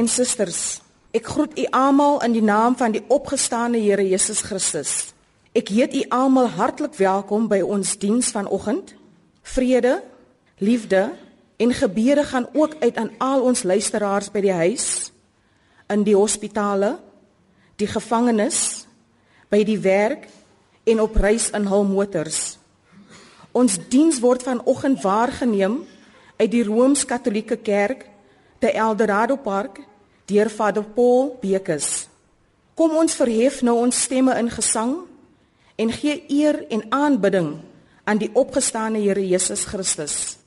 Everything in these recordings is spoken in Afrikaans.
En susters, ek groet u almal in die naam van die opgestane Here Jesus Christus. Ek heet u almal hartlik welkom by ons diens vanoggend. Vrede, liefde en gebede gaan ook uit aan al ons luisteraars by die huis, in die hospitale, die gevangenis, by die werk en op reis in hul motors. Ons diens word vanoggend waargeneem uit die Rooms-Katolieke Kerk te Eldorado Park deur Vader Paul Bekes. Kom ons verhef nou ons stemme in gesang en gee eer en aanbidding aan die opgestane Here Jesus Christus.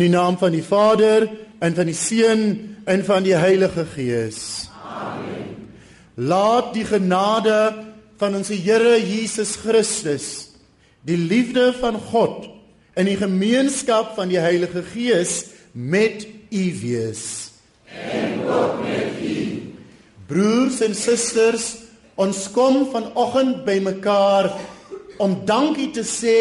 In die naam van die Vader en van die Seun en van die Heilige Gees. Amen. Laat die genade van ons Here Jesus Christus, die liefde van God en die gemeenskap van die Heilige Gees met u wees. En ook met u. Broers en susters, ons kom vanoggend bymekaar om dankie te sê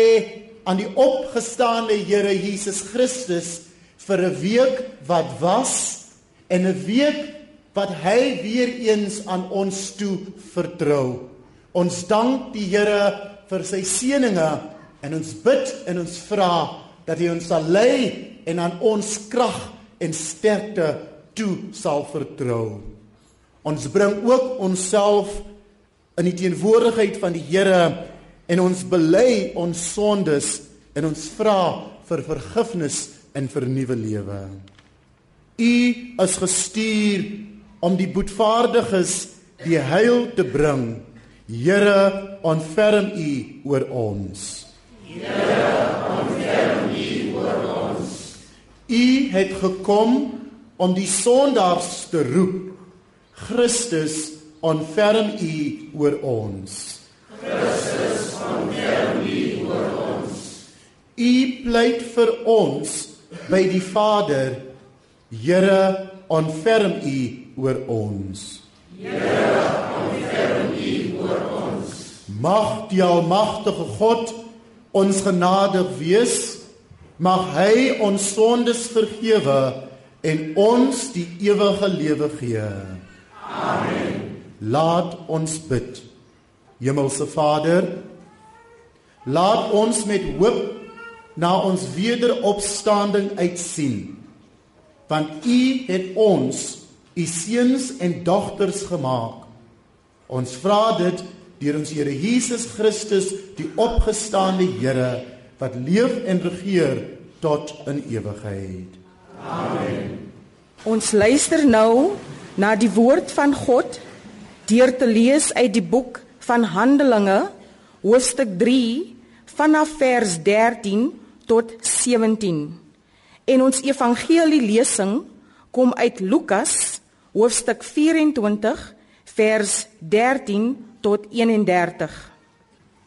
aan die opgestaane Here Jesus Christus vir 'n week wat was en 'n week wat hy weer eens aan ons toe vertrou. Ons dank die Here vir sy seëninge en ons bid en ons vra dat hy ons sal lei en aan ons krag en sterkte toe sal vertrou. Ons bring ook onsself in die teenwoordigheid van die Here en ons bely ons sondes en ons vra vir vergifnis en vir nuwe lewe. U is gestuur om die boetvaardiges die heil te bring. Here, ontferm U oor ons. Here, ontferm U oor ons. U het gekom om die sondaars te roep. Christus, ontferm U oor ons. Christus ontferm U oor ons. U pleit vir ons by die Vader. Here, ontferm U oor ons. Here, ontferm U oor ons. Mag die almagtige God ons genadig wees. Mag hy ons sondes vergewe en ons die ewige lewe gee. Amen. Laat ons bid. Hemelse Vader, laat ons met hoop na ons wederopstanding uitsien. Want U het ons U seuns en dogters gemaak. Ons vra dit deur ons Here Jesus Christus, die opgestaane Here wat leef en regeer tot in ewigheid. Amen. Ons luister nou na die woord van God deur te lees uit die boek van Handelinge hoofstuk 3 vanaf vers 13 tot 17. En ons evangelie lesing kom uit Lukas hoofstuk 24 vers 13 tot 31.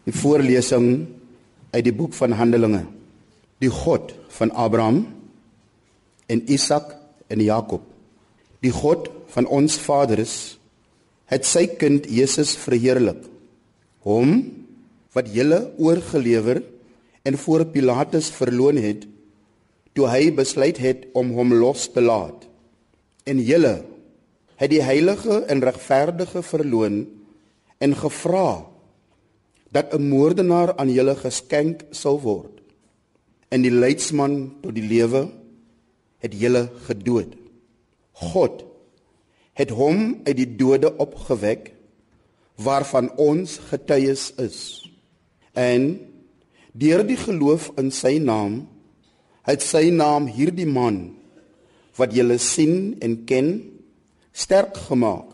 Die voorlesing uit die boek van Handelinge. Die God van Abraham en Isak en Jakob. Die God van ons vaders het sy kind Jesus verheerlik. Hom wat julle oorgelewer en voor Pilatus verloon het toe hy besluit het om hom los te laat. En julle het die heilige en regverdige verloon en gevra dat 'n moordenaar aan julle geskenk sal word. En die leidsman tot die lewe het julle gedood. God het hom uit die dode opgewek waarvan ons getuies is. En deur die geloof in sy naam het sy naam hierdie man wat julle sien en ken sterk gemaak.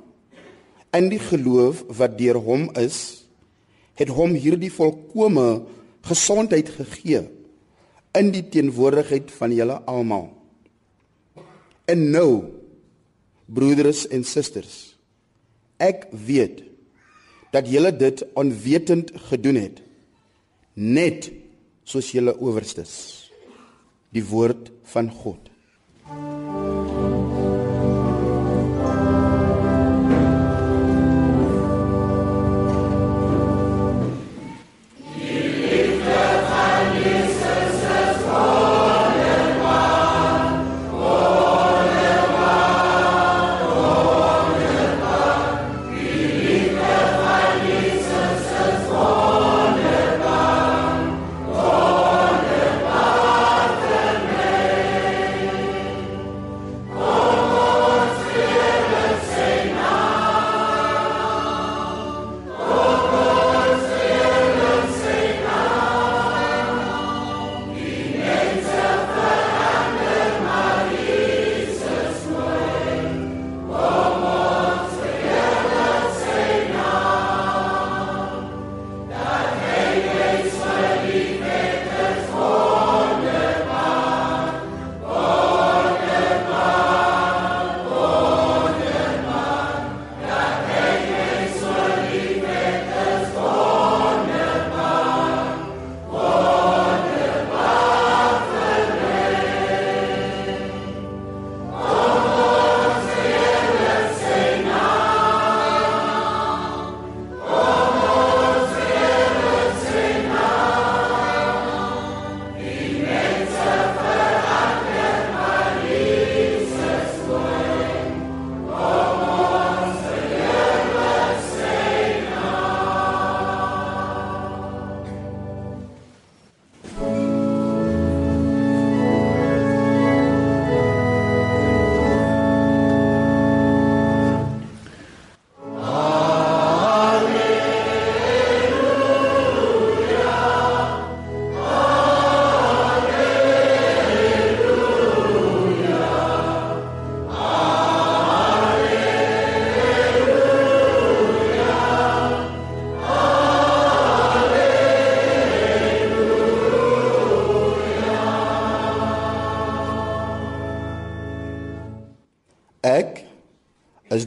In die geloof wat deur hom is, het hom hierdie volkomme gesondheid gegee in die teenwoordigheid van julle almal. En nou broeders en susters ek weet dat julle dit onwetend gedoen het. Net soos julle owerstes. Die woord van God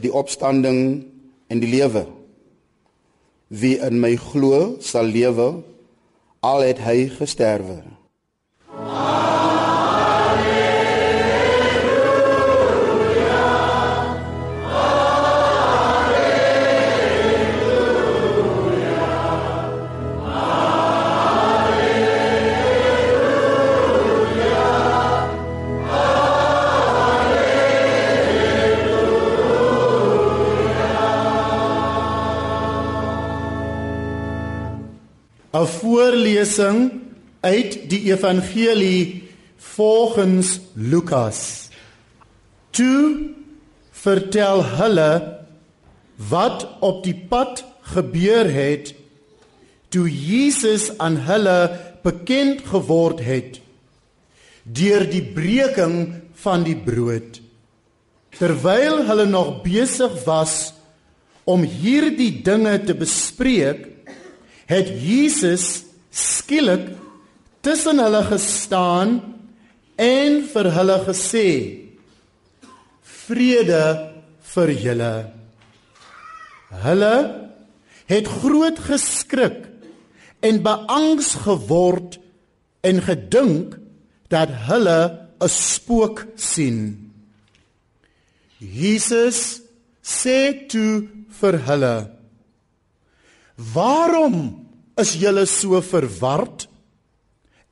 die opstanding en die lewe. Wie in my glo, sal lewe al het hy gesterwe. Voorlesing uit die Evangelie volgens Lukas. Toe vertel hulle wat op die pad gebeur het toe Jesus aan hulle bekend geword het deur die breking van die brood. Terwyl hulle nog besig was om hierdie dinge te bespreek, het Jesus skielik tussen hulle gestaan en vir hulle gesê: Vrede vir julle. Hulle het groot geskrik en beangs geword en gedink dat hulle 'n spook sien. Jesus sê toe vir hulle: "Waarom is julle so verward?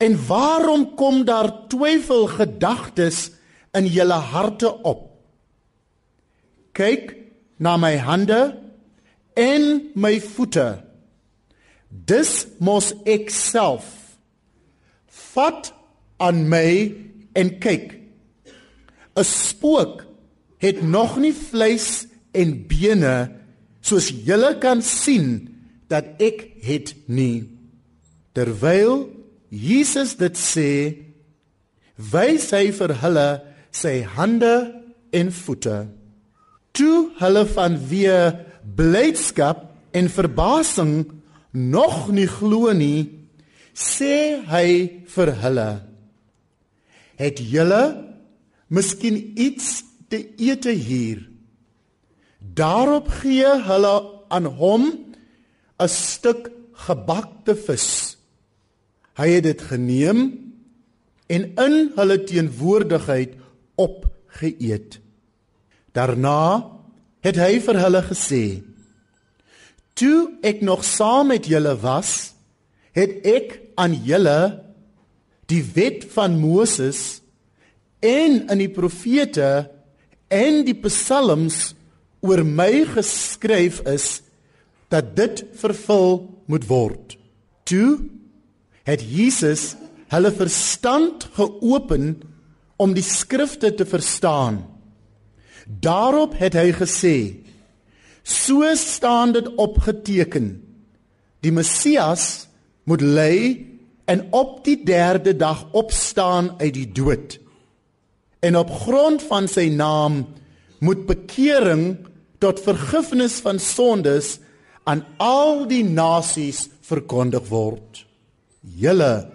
En waarom kom daar twyfelgedagtes in julle harte op? Kyk na my hande en my voete. Dis mos ek self. Vat aan my en kyk. 'n Spook het nog nie vleis en bene soos julle kan sien dat ek het nie. Terwyl Jesus dit sê, wys hy vir hulle sy hande en voete. Toe hulle van weer blydskap en verbasing nog nie glo nie, sê hy vir hulle: Het julle miskien iets te ete hier? Daarop gee hulle aan hom 'n stuk gebakte vis. Hy het dit geneem en in hulle teenwoordigheid opgeëet. Daarna het hy vir hulle gesê: "Toe ek nog saam met julle was, het ek aan julle die wet van Moses en in die profete en die psalms oor my geskryf is dat dit vervul moet word. Toe het Jesus hulle verstand geopen om die skrifte te verstaan. Daarop het hy gesê: So staan dit opgeteken: Die Messias moet ly en op die 3de dag opstaan uit die dood. En op grond van sy naam moet bekering tot vergifnis van sondes aan al die nasies verkondig word. Julle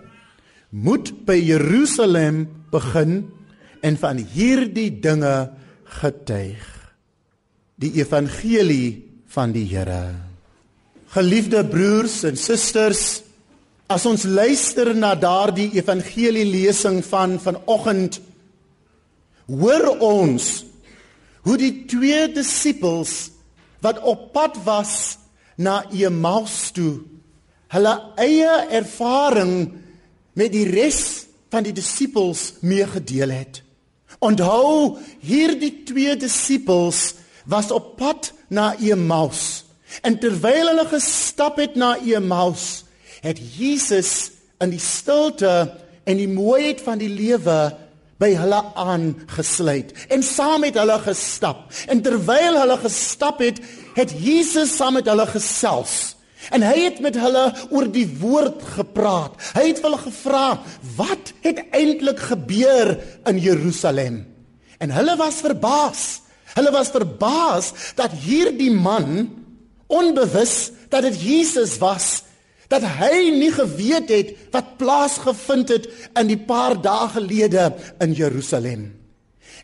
moet by Jerusalem begin en van hierdie dinge getuig. Die evangelie van die Here. Geliefde broers en susters, as ons luister na daardie evangelie lesing van vanoggend, hoor ons hoe die twee disippels wat op pad was na Emmaus toe. Hulle eie ervaring met die res van die disippels meegedeel het. Onthou, hierdie twee disippels was op pad na Emmaus. En terwyl hulle gestap het na Emmaus, het Jesus in die stilte en die mooiheid van die lewe by hulle aangesluit en saam met hulle gestap. En terwyl hulle gestap het, het Jesus saam met hulle gesels. En hy het met hulle oor die woord gepraat. Hy het hulle gevra, "Wat het eintlik gebeur in Jerusalem?" En hulle was verbaas. Hulle was verbaas dat hierdie man onbewus dat dit Jesus was dat hy nie geweet het wat plaasgevind het in die paar dae gelede in Jerusalem.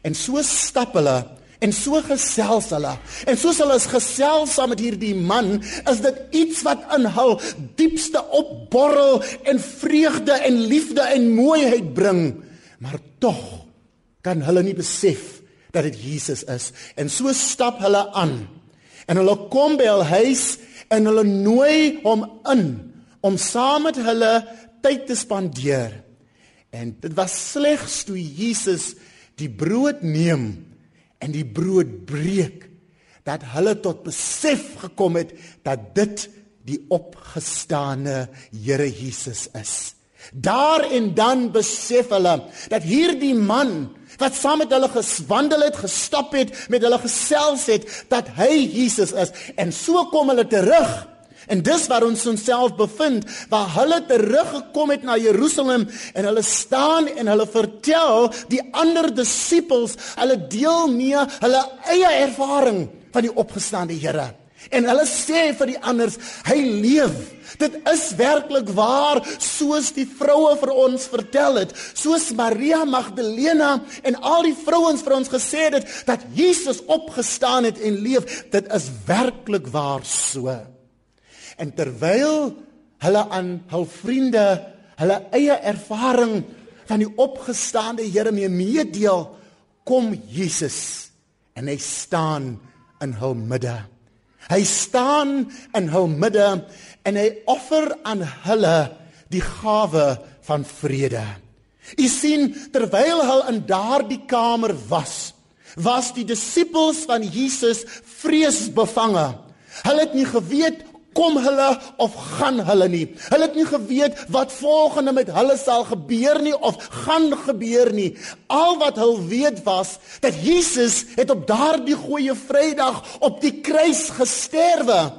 En so stap hulle en so gesels hulle. En soos hulle gesels saam met hierdie man, is dit iets wat in hul diepste opborrel en vreugde en liefde en mooiheid bring. Maar tog kan hulle nie besef dat dit Jesus is. En so stap hulle aan. En hulle kom by hul huis en hulle nooi hom in om saam met hulle tyd te spandeer. En dit was slegs toe Jesus die brood neem en die brood breek dat hulle tot besef gekom het dat dit die opgestane Here Jesus is. Daar en dan besef hulle dat hierdie man wat saam met hulle geswandel het, gestap het, met hulle gesels het, dat hy Jesus is. En so kom hulle terug En dis waar ons onsself bevind, waar hulle teruggekom het na Jerusalem en hulle staan en hulle vertel die ander disippels, hulle deel mee hulle eie ervaring van die opgestaande Here. En hulle sê vir die anders, hy leef. Dit is werklik waar soos die vroue vir ons vertel het, soos Maria Magdalena en al die vrouens vir ons gesê het dat Jesus opgestaan het en leef. Dit is werklik waar so. En terwyl hulle aan hul vriende hulle eie ervaring van die opgestaande Here mee meedeel, kom Jesus en hy staan in hul midde. Hy staan in hul midde en hy offer aan hulle die gawe van vrede. U sien terwyl hulle in daardie kamer was, was die disippels van Jesus vreesbevange. Hulle het nie geweet kom hulle of gaan hulle nie. Hulle het nie geweet wat volgende met hulle sal gebeur nie of gaan gebeur nie. Al wat hulle weet was dat Jesus het op daardie goeie Vrydag op die kruis gesterwe.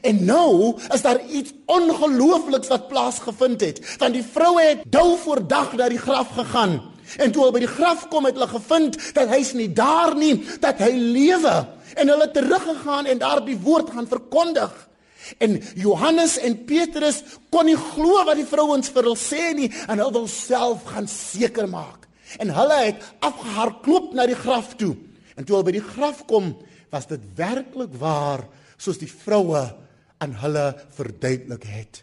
En nou is daar iets ongeloofliks wat plaasgevind het. Want die vroue het dou voor dag na die graf gegaan. En toe hulle by die graf kom het hulle gevind dat hy's nie daar nie, dat hy lewe. En hulle het teruggegaan en daardie woord gaan verkondig. En Johannes en Petrus kon nie glo wat die vrouens vir hulle sê nie en hulle wil self gaan seker maak. En hulle het afgehardloop na die graf toe. En toe hulle by die graf kom, was dit werklik waar soos die vroue aan hulle verduidelik het.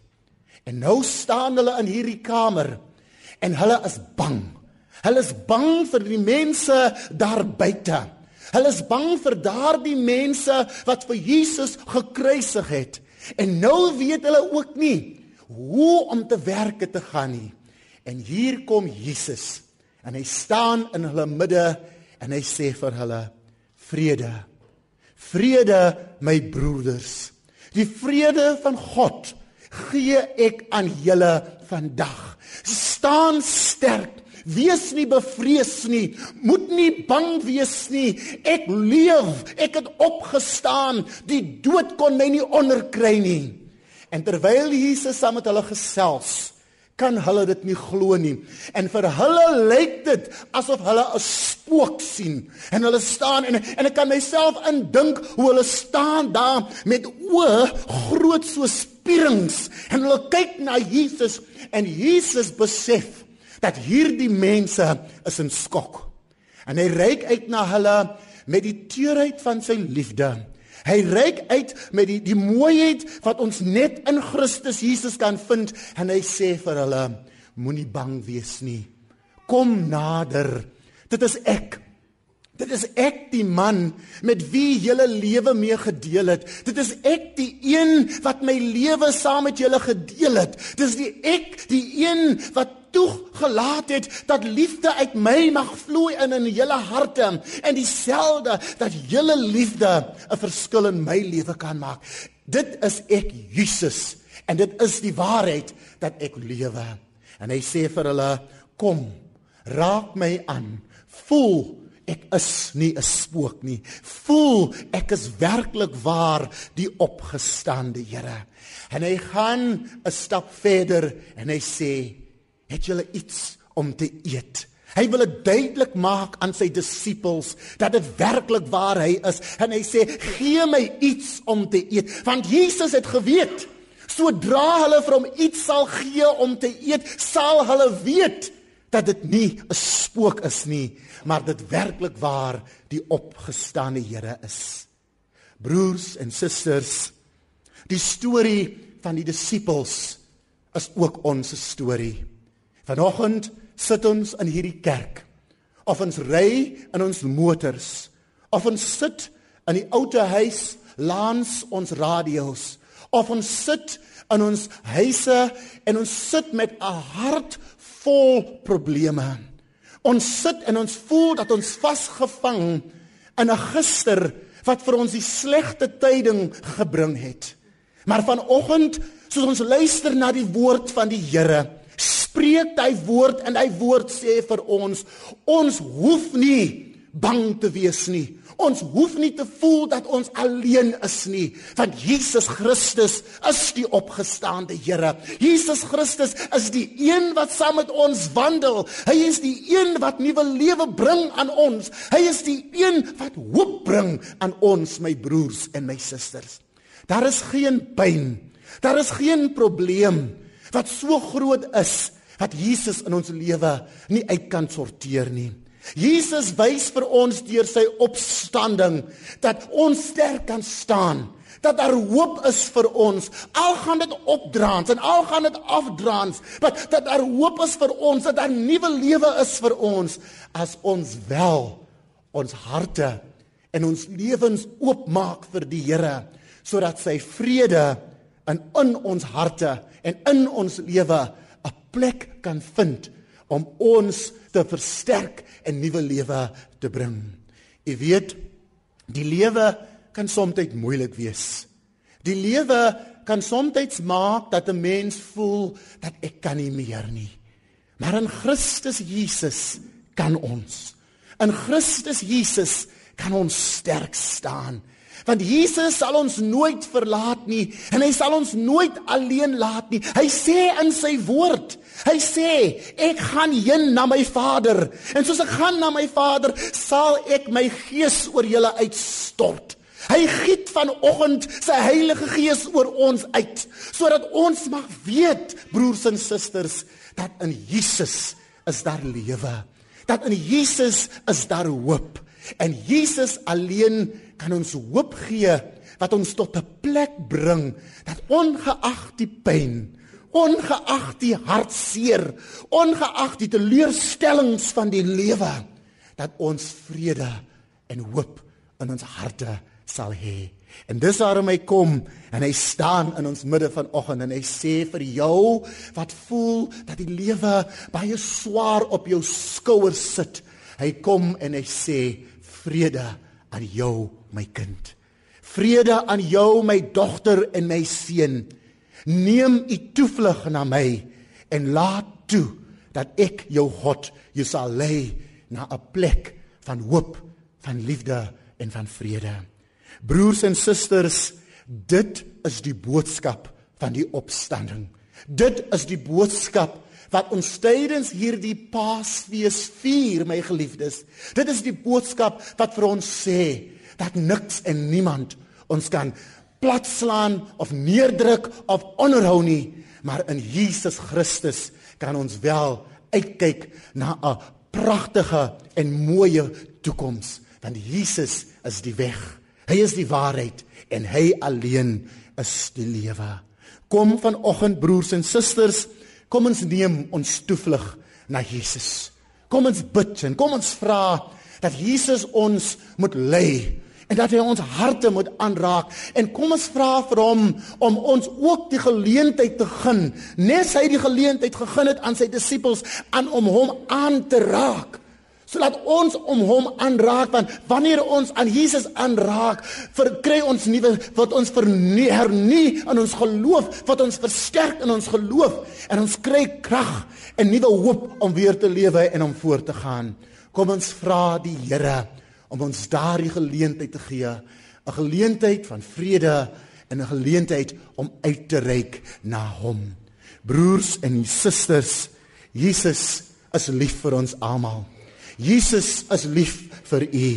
En nou staan hulle in hierdie kamer en hulle is bang. Hulle is bang vir die mense daar buite. Hulle is bang vir daardie mense wat vir Jesus gekruisig het. En nou weet hulle ook nie hoe om te werk te gaan nie. En hier kom Jesus en hy staan in hulle midde en hy sê vir hulle vrede. Vrede my broeders. Die vrede van God gee ek aan julle vandag. Staan sterk. Wees nie bevrees nie. Moet nie bang wees nie. Ek leef. Ek het opgestaan. Die dood kon my nie onderkry nie. En terwyl Jesus saam met hulle gesels, kan hulle dit nie glo nie. En vir hulle lyk dit asof hulle 'n spook sien. En hulle staan en en ek kan myself indink hoe hulle staan daar met oë groot soos spierings en hulle kyk na Jesus en Jesus besef dat hierdie mense is in skok. En hy reik uit na hulle met die teerheid van sy liefde. Hy reik uit met die die mooiheid wat ons net in Christus Jesus kan vind en hy sê vir hulle moenie bang wees nie. Kom nader. Dit is ek. Dit is ek die man met wie julle lewe mee gedeel het. Dit is ek die een wat my lewe saam met julle gedeel het. Dis die ek, die een wat toegelaat het dat liefde uit my mag vloei in in julle harte en dieselfde dat julle liefde 'n verskil in my lewe kan maak. Dit is ek Jesus en dit is die waarheid dat ek lewe. En hy sê vir hulle: "Kom, raak my aan. Voel ek is nie 'n spook nie. Voel ek is werklik waar die opgestande Here." En hy gaan 'n stap verder en hy sê: het julle iets om te eet. Hy wil dit duidelik maak aan sy disippels dat dit werklik waar hy is en hy sê gee my iets om te eet want Jesus het geweet sodra hulle vir hom iets sal gee om te eet sal hulle weet dat dit nie 'n spook is nie maar dit werklik waar die opgestane Here is. Broers en susters, die storie van die disippels is ook ons storie. Vanoggend sit ons in hierdie kerk. Of ons ry in ons motors, of ons sit in die ou huis langs ons radio's, of ons sit in ons huise en ons sit met 'n hart vol probleme. Ons sit en ons voel dat ons vasgevang in 'n gister wat vir ons die slegte tyding gebring het. Maar vanoggend, soos ons luister na die woord van die Here, spreek hy woord en hy woord sê vir ons ons hoef nie bang te wees nie. Ons hoef nie te voel dat ons alleen is nie want Jesus Christus is die opgestaande Here. Jesus Christus is die een wat saam met ons wandel. Hy is die een wat nuwe lewe bring aan ons. Hy is die een wat hoop bring aan ons my broers en my susters. Daar is geen pyn. Daar is geen probleem wat so groot is wat Jesus in ons lewe nie uit kan sorteer nie. Jesus wys vir ons deur sy opstanding dat ons sterk kan staan dat daar hoop is vir ons. Al gaan dit opdraans en al gaan dit afdraans, maar dat daar hoop is vir ons, dat daar nuwe lewe is vir ons as ons wel ons harte en ons lewens oopmaak vir die Here sodat sy vrede in in ons harte en in ons lewe plek kan vind om ons te versterk en nuwe lewe te bring. U weet, die lewe kan soms moeilik wees. Die lewe kan soms maak dat 'n mens voel dat ek kan nie meer nie. Maar in Christus Jesus kan ons. In Christus Jesus kan ons sterk staan. Want Jesus sal ons nooit verlaat nie en hy sal ons nooit alleen laat nie. Hy sê in sy woord, hy sê, ek gaan heen na my Vader en soos ek gaan na my Vader, sal ek my gees oor julle uitstort. Hy giet vanoggend sy Heilige Gees oor ons uit sodat ons mag weet, broers en susters, dat in Jesus is daar lewe. Dat in Jesus is daar hoop. En Jesus alleen kan ons hoop gee wat ons tot 'n plek bring dat ongeag die pyn, ongeag die hartseer, ongeag die teleurstellings van die lewe, dat ons vrede en hoop in ons harte sal hê. En dis waarom hy kom en hy staan in ons midde vanoggend en hy sê vir jou wat voel dat die lewe baie swaar op jou skouers sit. Hy kom en hy sê vrede aan jou my kind. Vrede aan jou my dogter en my seun. Neem u toevlug na my en laat toe dat ek jou God jou sal lei na 'n plek van hoop, van liefde en van vrede. Broers en susters, dit is die boodskap van die opstanding. Dit is die boodskap wat ons tydens hierdie Paasfees vier, my geliefdes. Dit is die boodskap wat vir ons sê dat niks en niemand ons kan platslaan of neerdruk of onderhou nie, maar in Jesus Christus kan ons wel uitkyk na 'n pragtige en mooi toekoms, want Jesus is die weg Hy is die waarheid en hy alleen is die lewe. Kom vanoggend broers en susters, kom ons neem ons toevlug na Jesus. Kom ons bid en kom ons vra dat Jesus ons moet lei en dat hy ons harte moet aanraak. En kom ons vra vir hom om ons ook die geleentheid te gun. Net hy die geleentheid gegee het aan sy disippels aan om hom aan te raak. Sodat ons om hom aanraak want wanneer ons aan Jesus aanraak verkry ons nuwe wat ons vernie hernie in ons geloof wat ons versterk in ons geloof. En ons kry krag en nuwe hoop om weer te lewe en om voort te gaan. Kom ons vra die Here om ons daardie geleentheid te gee 'n geleentheid van vrede en 'n geleentheid om uit te reik na hom broers en susters Jesus is lief vir ons almal Jesus is lief vir u.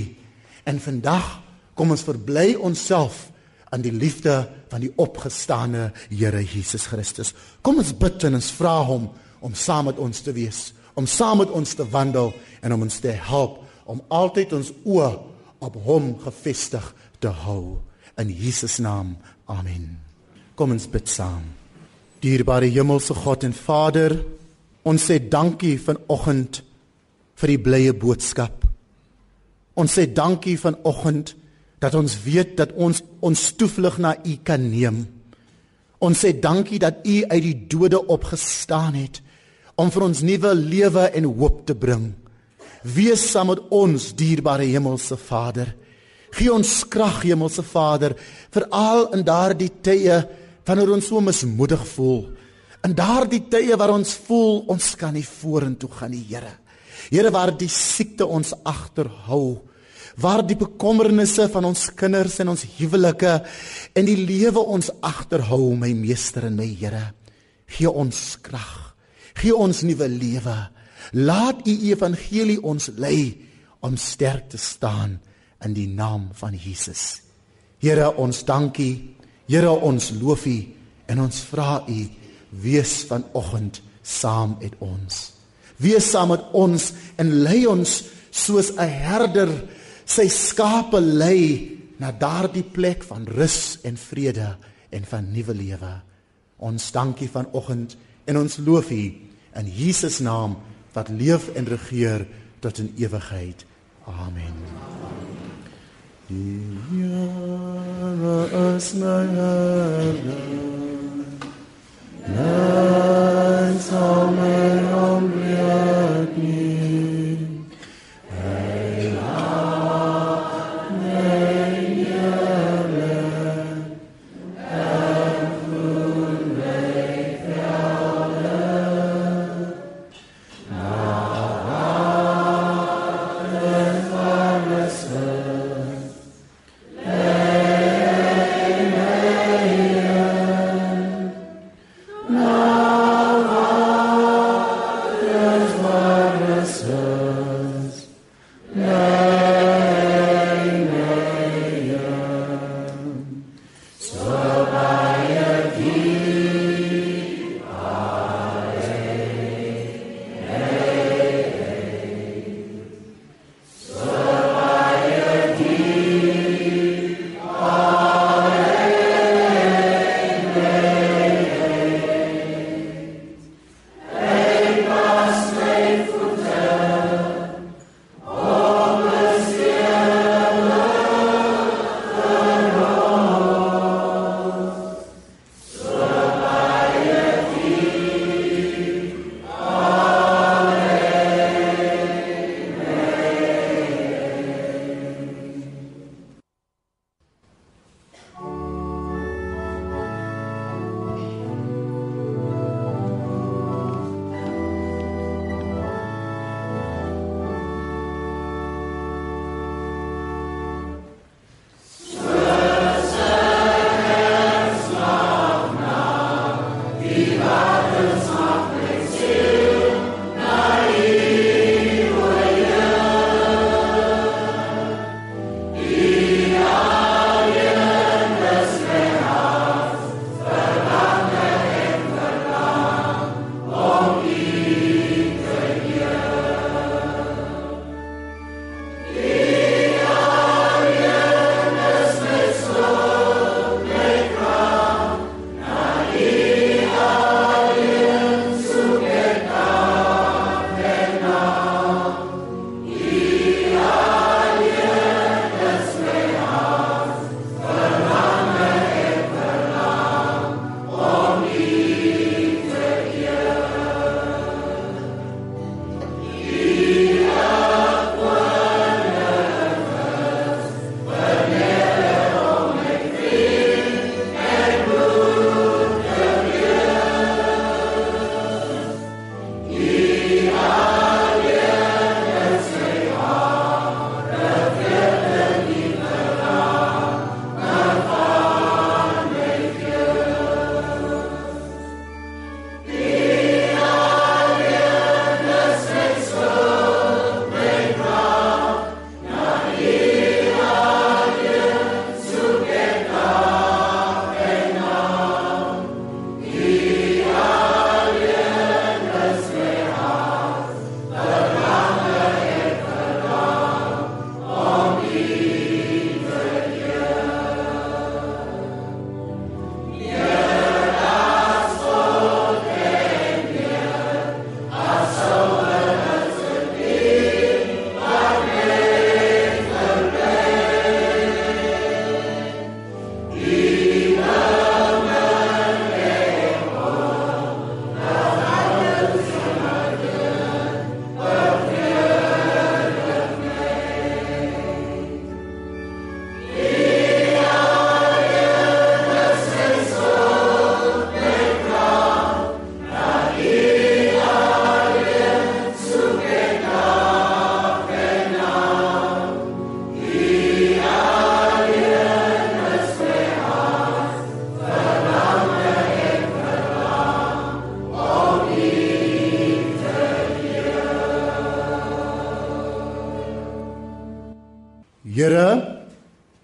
En vandag kom ons verbly onsself aan die liefde van die opgestane Here Jesus Christus. Kom ons bid en ons vra hom om saam met ons te wees, om saam met ons te wandel en om ons te help om altyd ons oë op hom gefestig te hou in Jesus naam. Amen. Kom ons bid saam. Dierbare Hemelse God en Vader, ons sê dankie vanoggend vir die blye boodskap. Ons sê dankie vanoggend dat ons weet dat ons ons toevlug na U kan neem. Ons sê dankie dat U uit die dode opgestaan het om vir ons nuwe lewe en hoop te bring. Wees saam met ons, dierbare Hemelse Vader. Gee ons krag, Hemelse Vader, veral in daardie tye wanneer ons so mismoedig voel. In daardie tye waar ons voel ons kan nie vorentoe gaan nie, Here. Here waar die siekte ons agterhou, waar die bekommernisse van ons kinders en ons huwelike en die lewe ons agterhou, my meester en my Here. Gee ons krag. Gee ons nuwe lewe. Laat u evangelie ons lei om sterk te staan in die naam van Jesus. Here, ons dankie Here, ons loof U en ons vra U wees vanoggend saam met ons. Wees saam met ons en lei ons soos 'n herder sy skape lei na daardie plek van rus en vrede en van nuwe lewe. Ons dankie vanoggend en ons loof U in Jesus naam wat leef en regeer tot in ewigheid. Amen. Die Here is my herder. Here,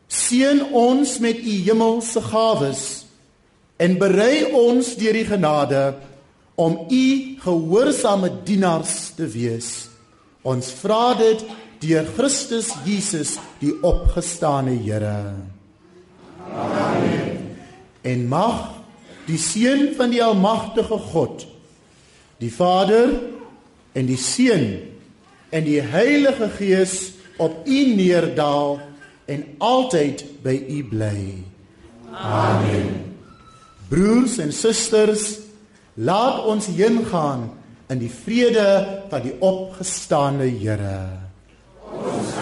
Seën ons met u hemelse gawes en berei ons deur die genade om u gehoorsame dienaars te wees. Ons vra dit deur Christus Jesus, die opgestane Here. Amen. En mag die seën van die almagtige God, die Vader en die Seun en die Heilige Gees op u neerdal en altyd by u bly. Amen. Broers en susters, laat ons heen gaan in die vrede van die opgestane Here. Ons